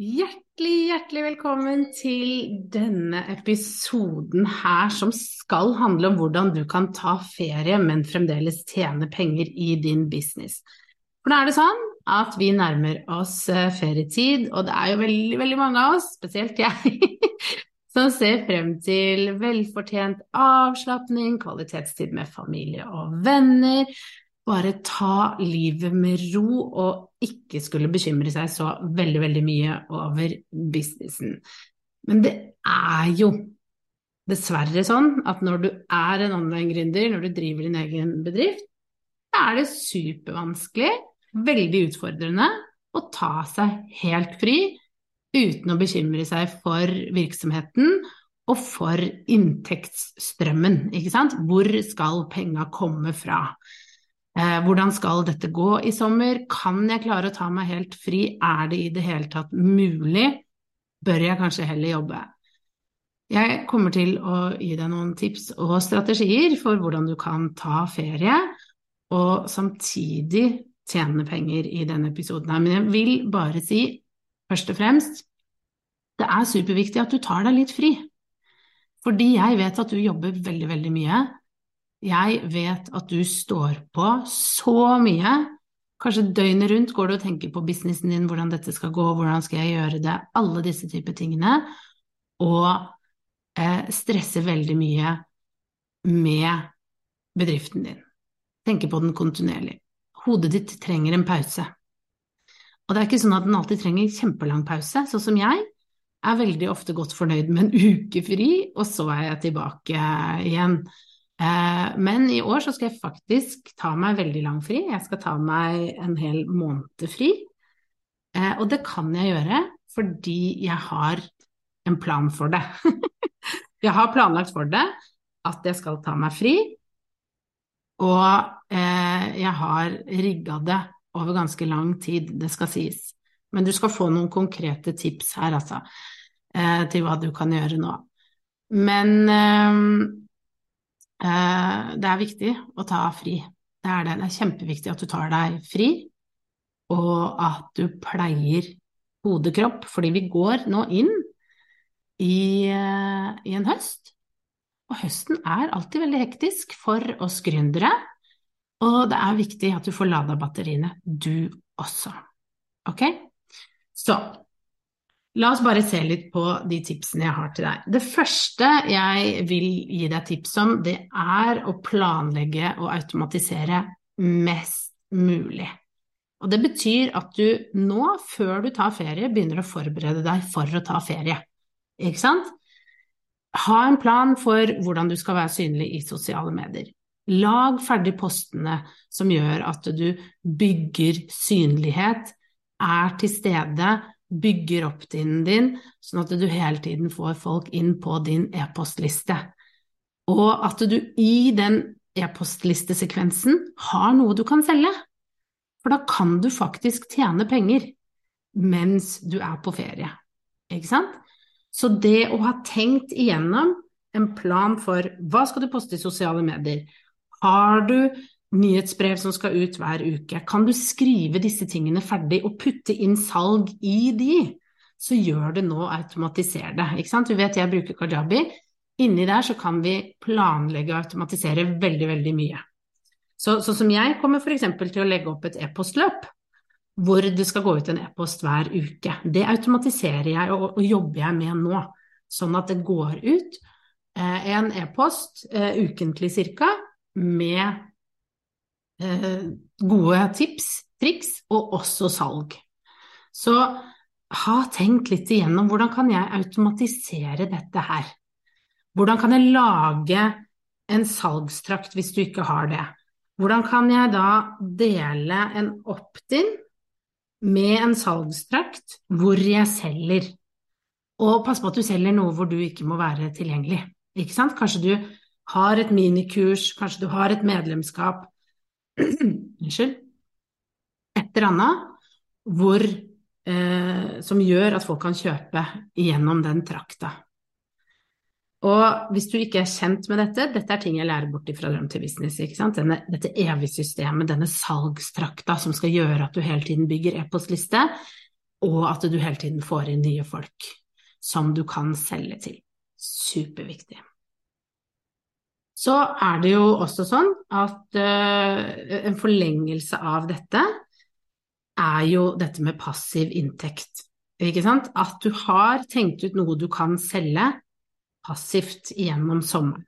Hjertelig, hjertelig velkommen til denne episoden her som skal handle om hvordan du kan ta ferie, men fremdeles tjene penger i din business. For nå er det sånn at vi nærmer oss eh, ferietid, og det er jo veldig, veldig mange av oss, spesielt jeg, som ser frem til velfortjent avslapning, kvalitetstid med familie og venner, bare ta livet med ro og ikke skulle bekymre seg så veldig, veldig mye over businessen. Men det er jo dessverre sånn at når du er en online-gründer, når du driver din egen bedrift, da er det supervanskelig, veldig utfordrende, å ta seg helt fri uten å bekymre seg for virksomheten og for inntektsstrømmen, ikke sant. Hvor skal penga komme fra? Eh, hvordan skal dette gå i sommer? Kan jeg klare å ta meg helt fri? Er det i det hele tatt mulig? Bør jeg kanskje heller jobbe? Jeg kommer til å gi deg noen tips og strategier for hvordan du kan ta ferie og samtidig tjene penger i denne episoden. Men jeg vil bare si, først og fremst, det er superviktig at du tar deg litt fri. Fordi jeg vet at du jobber veldig, veldig mye. Jeg vet at du står på så mye. Kanskje døgnet rundt går du og tenker på businessen din, hvordan dette skal gå, hvordan skal jeg gjøre det, alle disse typer tingene. Og eh, stresser veldig mye med bedriften din. Tenker på den kontinuerlig. Hodet ditt trenger en pause. Og det er ikke sånn at den alltid trenger kjempelang pause, sånn som jeg er veldig ofte godt fornøyd med en uke fri, og så er jeg tilbake igjen. Eh, men i år så skal jeg faktisk ta meg veldig lang fri. Jeg skal ta meg en hel måned fri. Eh, og det kan jeg gjøre fordi jeg har en plan for det. jeg har planlagt for det at jeg skal ta meg fri, og eh, jeg har rigga det over ganske lang tid, det skal sies. Men du skal få noen konkrete tips her, altså, til hva du kan gjøre nå. Men det er viktig å ta fri. Det er det. Det er kjempeviktig at du tar deg fri, og at du pleier hodekropp, fordi vi går nå inn i, eh, i en høst. Og høsten er alltid veldig hektisk for oss gründere, og det er viktig at du får lada batteriene, du også. Ok? Så La oss bare se litt på de tipsene jeg har til deg. Det første jeg vil gi deg tips om, det er å planlegge og automatisere mest mulig. Og det betyr at du nå, før du tar ferie, begynner å forberede deg for å ta ferie. Ikke sant? Ha en plan for hvordan du skal være synlig i sosiale medier. Lag ferdig postene som gjør at du bygger synlighet, er til stede bygger opp tiden din, sånn at du hele tiden får folk inn på din e-postliste. Og at du i den e-postlistesekvensen har noe du kan selge. For da kan du faktisk tjene penger mens du er på ferie. Ikke sant? Så det å ha tenkt igjennom en plan for hva skal du poste i sosiale medier, har du nyhetsbrev som skal ut hver uke. Kan du skrive disse tingene ferdig og putte inn salg i de, så gjør det nå, automatiser det. Ikke sant? Du vet jeg bruker Kajabi. Inni der så kan vi planlegge og automatisere veldig, veldig mye. Så, så som jeg kommer f.eks. til å legge opp et e-postløp hvor det skal gå ut en e-post hver uke. Det automatiserer jeg og, og jobber jeg med nå, sånn at det går ut eh, en e-post eh, ukentlig cirka med gode tips, triks og også salg. Så ha tenkt litt igjennom hvordan kan jeg automatisere dette her? Hvordan kan jeg lage en salgstrakt hvis du ikke har det? Hvordan kan jeg da dele en opt-in med en salgstrakt hvor jeg selger? Og pass på at du selger noe hvor du ikke må være tilgjengelig. Ikke sant? Kanskje du har et minikurs, kanskje du har et medlemskap Unnskyld. Et eller annet hvor, eh, som gjør at folk kan kjøpe gjennom den trakta. Og hvis du ikke er kjent med dette, dette er ting jeg lærer bort fra Drøm til business. Denne, dette evige systemet, denne salgstrakta som skal gjøre at du hele tiden bygger e-postliste, og at du hele tiden får inn nye folk som du kan selge til. Superviktig. Så er det jo også sånn at uh, en forlengelse av dette er jo dette med passiv inntekt. Ikke sant? At du har tenkt ut noe du kan selge passivt gjennom sommeren.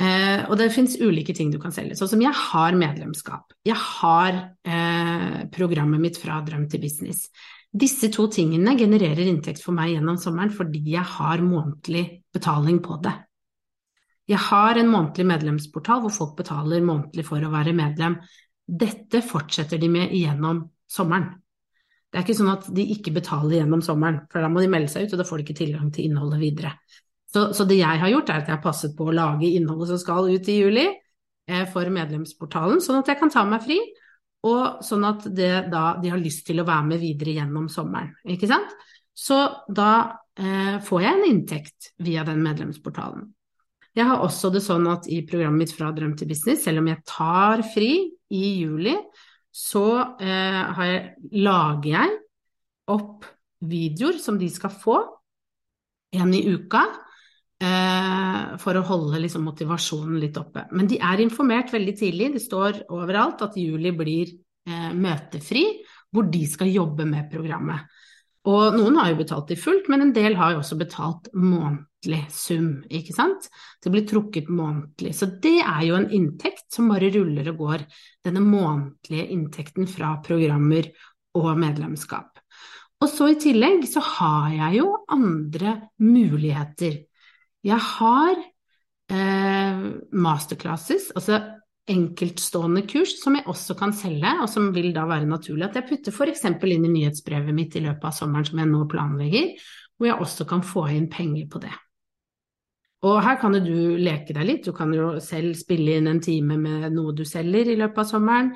Eh, og det fins ulike ting du kan selge. Sånn som jeg har medlemskap. Jeg har eh, programmet mitt fra drøm til business. Disse to tingene genererer inntekt for meg gjennom sommeren fordi jeg har månedlig betaling på det. Jeg har en månedlig medlemsportal hvor folk betaler månedlig for å være medlem. Dette fortsetter de med gjennom sommeren. Det er ikke sånn at de ikke betaler gjennom sommeren, for da må de melde seg ut, og da får de ikke tilgang til innholdet videre. Så, så, det jeg har gjort, er at jeg har passet på å lage innholdet som skal ut i juli eh, for medlemsportalen, sånn at jeg kan ta meg fri, og sånn at det, da, de har lyst til å være med videre gjennom sommeren. Ikke sant? Så da eh, får jeg en inntekt via den medlemsportalen. Jeg har også det sånn at i programmet mitt Fra drøm til business, selv om jeg tar fri i juli, så eh, jeg, lager jeg opp videoer som de skal få, én i uka, Eh, for å holde liksom, motivasjonen litt oppe. Men de er informert veldig tidlig, det står overalt at juli blir eh, møtefri, hvor de skal jobbe med programmet. Og noen har jo betalt i fullt, men en del har jo også betalt månedlig sum, ikke sant. Det blir trukket månedlig. Så det er jo en inntekt som bare ruller og går, denne månedlige inntekten fra programmer og medlemskap. Og så i tillegg så har jeg jo andre muligheter jeg har eh, masterclasses, altså enkeltstående kurs, som jeg også kan selge, og som vil da være naturlig at jeg putter f.eks. inn i nyhetsbrevet mitt i løpet av sommeren som jeg nå planlegger, hvor jeg også kan få inn penger på det. Og her kan du leke deg litt, du kan jo selv spille inn en time med noe du selger i løpet av sommeren.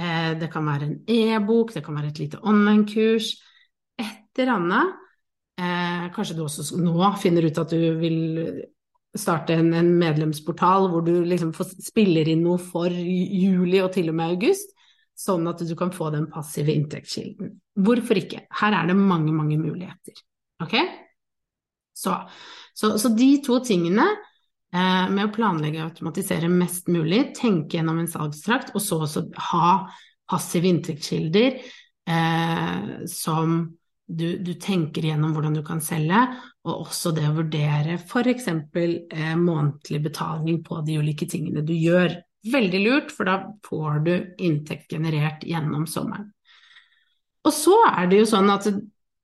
Eh, det kan være en e-bok, det kan være et lite online-kurs, et eller annet Eh, kanskje du også nå finner ut at du vil starte en, medlemsportal hvor du liksom spiller inn noe for juli og til og med august, sånn at du kan få den passive inntektskilden. Hvorfor ikke? Her er det mange, mange muligheter. Ok? Så, så, så de to tingene eh, med å planlegge og automatisere mest mulig, tenke gjennom en salgstrakt, og så også ha passive inntektskilder eh, som du, du, tenker gjennom hvordan du kan selge, og også det å vurdere f.eks. Eh, månedlig betaling på de ulike tingene du gjør. Veldig lurt, for da får du inntekt generert gjennom sommeren. Og så er det jo sånn at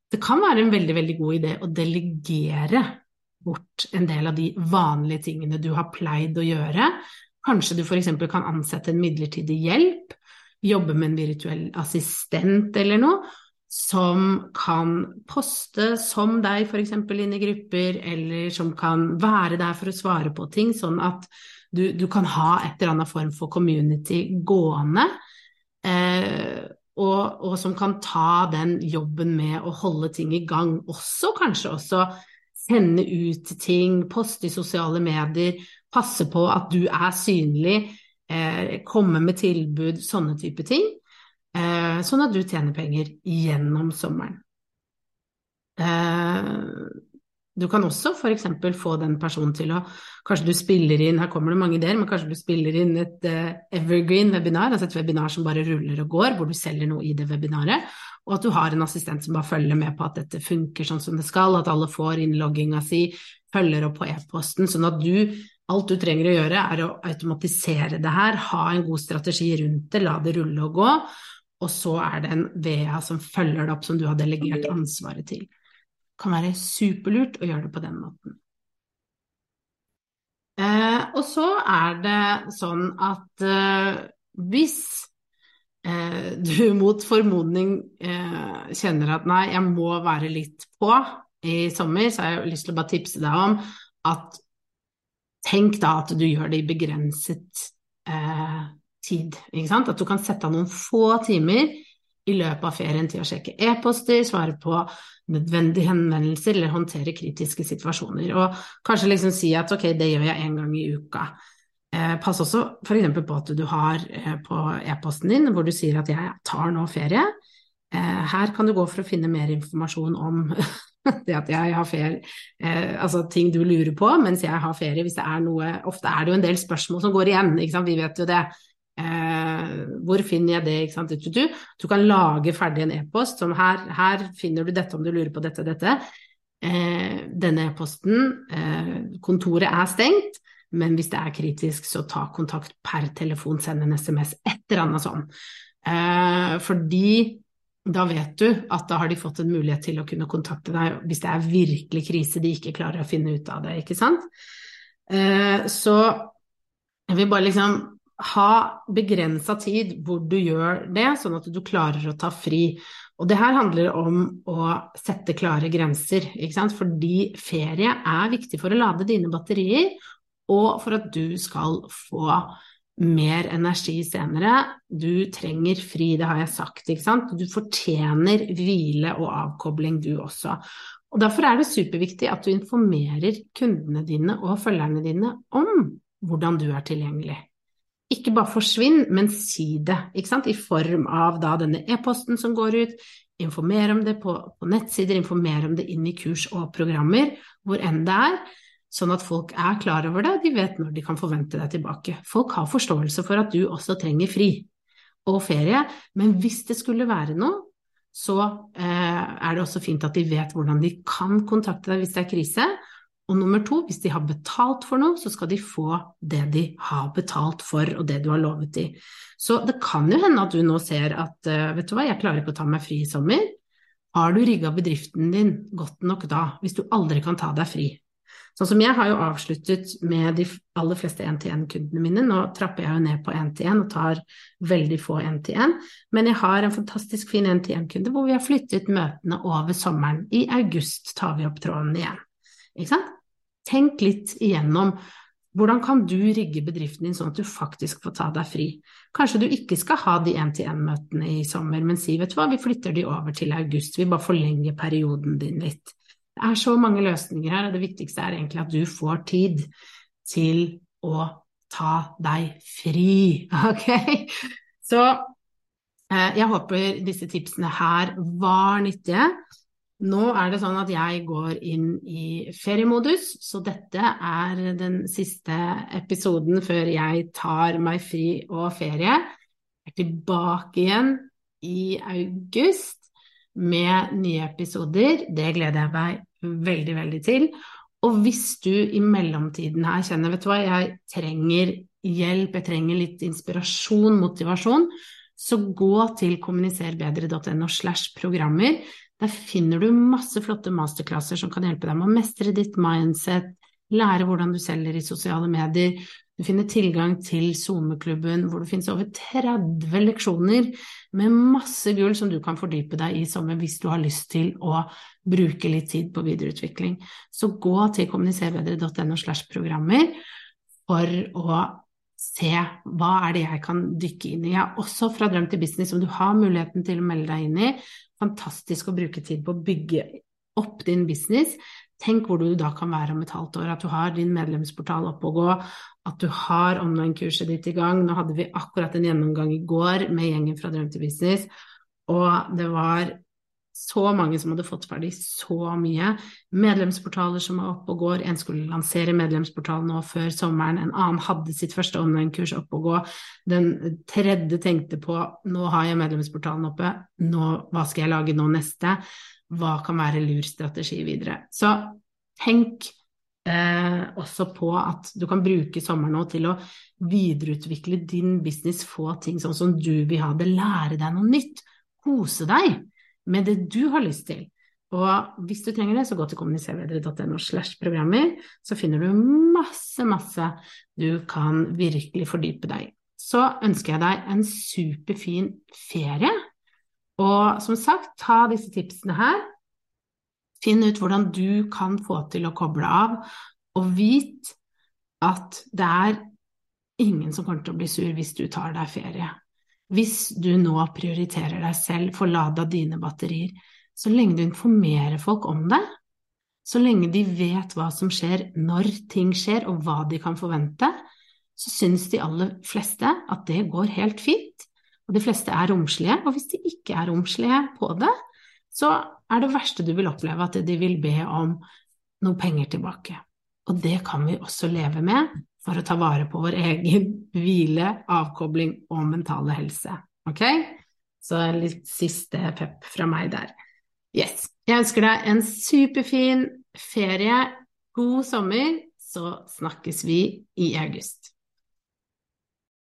det kan være en veldig, veldig god idé å delegere bort en del av de vanlige tingene du har pleid å gjøre. Kanskje du f.eks. kan ansette en midlertidig hjelp, jobbe med en virtuell assistent eller noe, som kan poste som deg f.eks. inn i grupper, eller som kan være der for å svare på ting, sånn at du, du kan ha et eller annet form for community gående. Eh, og, og, som kan ta den jobben med å holde ting i gang. Også kanskje også sende ut ting, poste i sosiale medier, passe på at du er synlig, eh, komme med tilbud, sånne type ting. Eh, sånn at du tjener penger gjennom sommeren. Eh, du kan også f.eks. få den personen til å Kanskje du spiller inn, her kommer det mange ideer, men kanskje du spiller inn et evergreen webinar, altså et webinar som bare ruller og går, hvor du selger noe i det webinaret. Og at du har en assistent som bare følger med på at dette funker sånn som det skal, at alle får innlogginga si, følger opp på e-posten, sånn at du Alt du trenger å gjøre, er å automatisere det her, ha en god strategi rundt det, la det rulle og gå, og så er det en VEA som følger det opp, som du har delegert ansvaret til. Det kan være superlurt å gjøre det på den måten. Eh, og så er det sånn at eh, hvis eh, du mot formodning eh, kjenner at nei, jeg må være litt på i sommer, så har jeg lyst til å bare tipse deg om at tenk da at du gjør det i begrenset eh, tid. At du kan sette av noen få timer i løpet av ferien til å sjekke e-poster, svare på nødvendige henvendelser eller håndtere kritiske situasjoner. Og kanskje liksom si at ok, det gjør jeg én gang i uka. Eh, pass også f.eks. på at du har eh, på e-posten din hvor du sier at jeg tar nå ferie. Eh, her kan du gå for å finne mer informasjon om det at jeg har ferie, altså ting du lurer på mens jeg har ferie, hvis det er noe Ofte er det jo en del spørsmål som går igjen, ikke sant? vi vet jo det. Hvor finner jeg det? Ikke sant? Du, du, du kan lage ferdig en e-post som her, her, finner du dette om du lurer på dette dette. Denne e-posten, kontoret er stengt, men hvis det er kritisk, så ta kontakt per telefon, send en SMS, et eller annet sånn. Eh, fordi da vet du at da har de fått en mulighet til å kunne kontakte deg hvis det er virkelig krise de ikke klarer å finne ut av det, ikke sant. Eh, så jeg vil bare liksom ha begrensa tid hvor du gjør det, sånn at du klarer å ta fri. Og det her handler om å sette klare grenser, ikke sant? fordi ferie er viktig for å lade dine batterier, og for at du skal få mer energi senere. Du trenger fri, det har jeg sagt, ikke sant. Du fortjener hvile og avkobling, du også. Og Derfor er det superviktig at du informerer kundene dine og følgerne dine om hvordan du er tilgjengelig ikke bare forsvinn, men si det, ikke sant, i form av da denne e-posten som går ut, informer om det på, på nettsider, informer om det inn i kurs og programmer, hvor enn det er, sånn at folk er klar over det, de vet når de kan forvente deg tilbake. Folk har forståelse for at du også trenger fri og ferie, men hvis det skulle være noe, så eh, er det også fint at de vet hvordan de kan kontakte deg hvis det er krise, og nummer to, hvis de har betalt for noe, så skal de få det de har betalt for, og det du har lovet de. Så det kan jo hende at du nå ser at eh, vet du hva, jeg klarer ikke å ta meg fri i sommer. Har du rigga bedriften din godt nok da, hvis du aldri kan ta deg fri? Sånn som jeg har jo avsluttet med de aller fleste én-til-én-kundene mine. Nå trapper jeg jo ned på én-til-én og tar veldig få én-til-én, men jeg har en fantastisk fin én-til-én-kunde hvor vi har flyttet møtene over sommeren. I august tar vi opp tråden igjen. Ikke sant? Tenk litt igjennom hvordan kan du rigge bedriften din sånn at du faktisk får ta deg fri? Kanskje du ikke skal ha de én-til-én-møtene i sommer, men si vet du hva, vi flytter de over til august, vi bare forlenger perioden din litt. Det er så mange løsninger her, og det viktigste er egentlig at du får tid til å ta deg fri, ok? Så eh, jeg håper disse tipsene her var nyttige. Nå er det sånn at jeg går inn i feriemodus, så dette er den siste episoden før jeg tar meg fri og ferie. Jeg er tilbake igjen i august med nye episoder. Det gleder jeg meg veldig, veldig til. Og hvis du i mellomtiden her kjenner vet du hva, jeg trenger hjelp, jeg trenger litt inspirasjon, motivasjon, så gå til kommuniserbedre.no slash programmer. Der finner du masse flotte masterklasser som kan hjelpe deg med å mestre ditt mindset, lære hvordan du selger i sosiale medier. Du finner tilgang til SoMe-klubben hvor det finnes over 30 leksjoner med masse gull som du kan fordype deg i sommer hvis du har lyst til å bruke litt tid på videreutvikling. Så gå til kommuniserbedre.no slash programmer for å se hva er det jeg kan dykke inn i. Jeg er også fra Drøm til business, som du har muligheten til å melde deg inn i, fantastisk å bruke tid på å bygge opp din business. Tenk hvor du da kan være om et halvt år, at du har din medlemsportal oppe og gå, at du har online-kurset ditt i gang. Nå hadde vi akkurat en gjennomgang i går med gjengen fra Drøm til business, og det var så mange som hadde fått ferdig så mye. Medlemsportaler som er oppe og går. En skulle lansere medlemsportal nå før sommeren, en annen hadde sitt første online-kurs oppe og gå. Den tredje tenkte på nå har jeg medlemsportalen oppe, nå, hva skal jeg lage nå neste? Hva kan være lur strategi videre? Så tenk eh, også på at du kan bruke sommeren nå til å videreutvikle din business, få ting sånn som du vil ha det, lære deg noe nytt, kose deg med det du har lyst til. Og hvis du trenger det, så gå til kommuniservedere.no slash programmer, så finner du masse, masse du kan virkelig fordype deg Så ønsker jeg deg en superfin ferie. Og som sagt, ta disse tipsene her. Finn ut hvordan du kan få til å koble av, og vit at det er ingen som kommer til å bli sur hvis du tar deg ferie. Hvis du nå prioriterer deg selv, får lada dine batterier, så lenge du informerer folk om det, så lenge de vet hva som skjer når ting skjer og hva de kan forvente, så syns de aller fleste at det går helt fint. Og de fleste er romslige, og hvis de ikke er romslige på det, så er det verste du vil oppleve at de vil be om noe penger tilbake. Og det kan vi også leve med for å ta vare på vår egen hvile, avkobling og mentale helse. Ok? Så litt siste pep fra meg der. Yes. Jeg ønsker deg en superfin ferie, god sommer, så snakkes vi i august.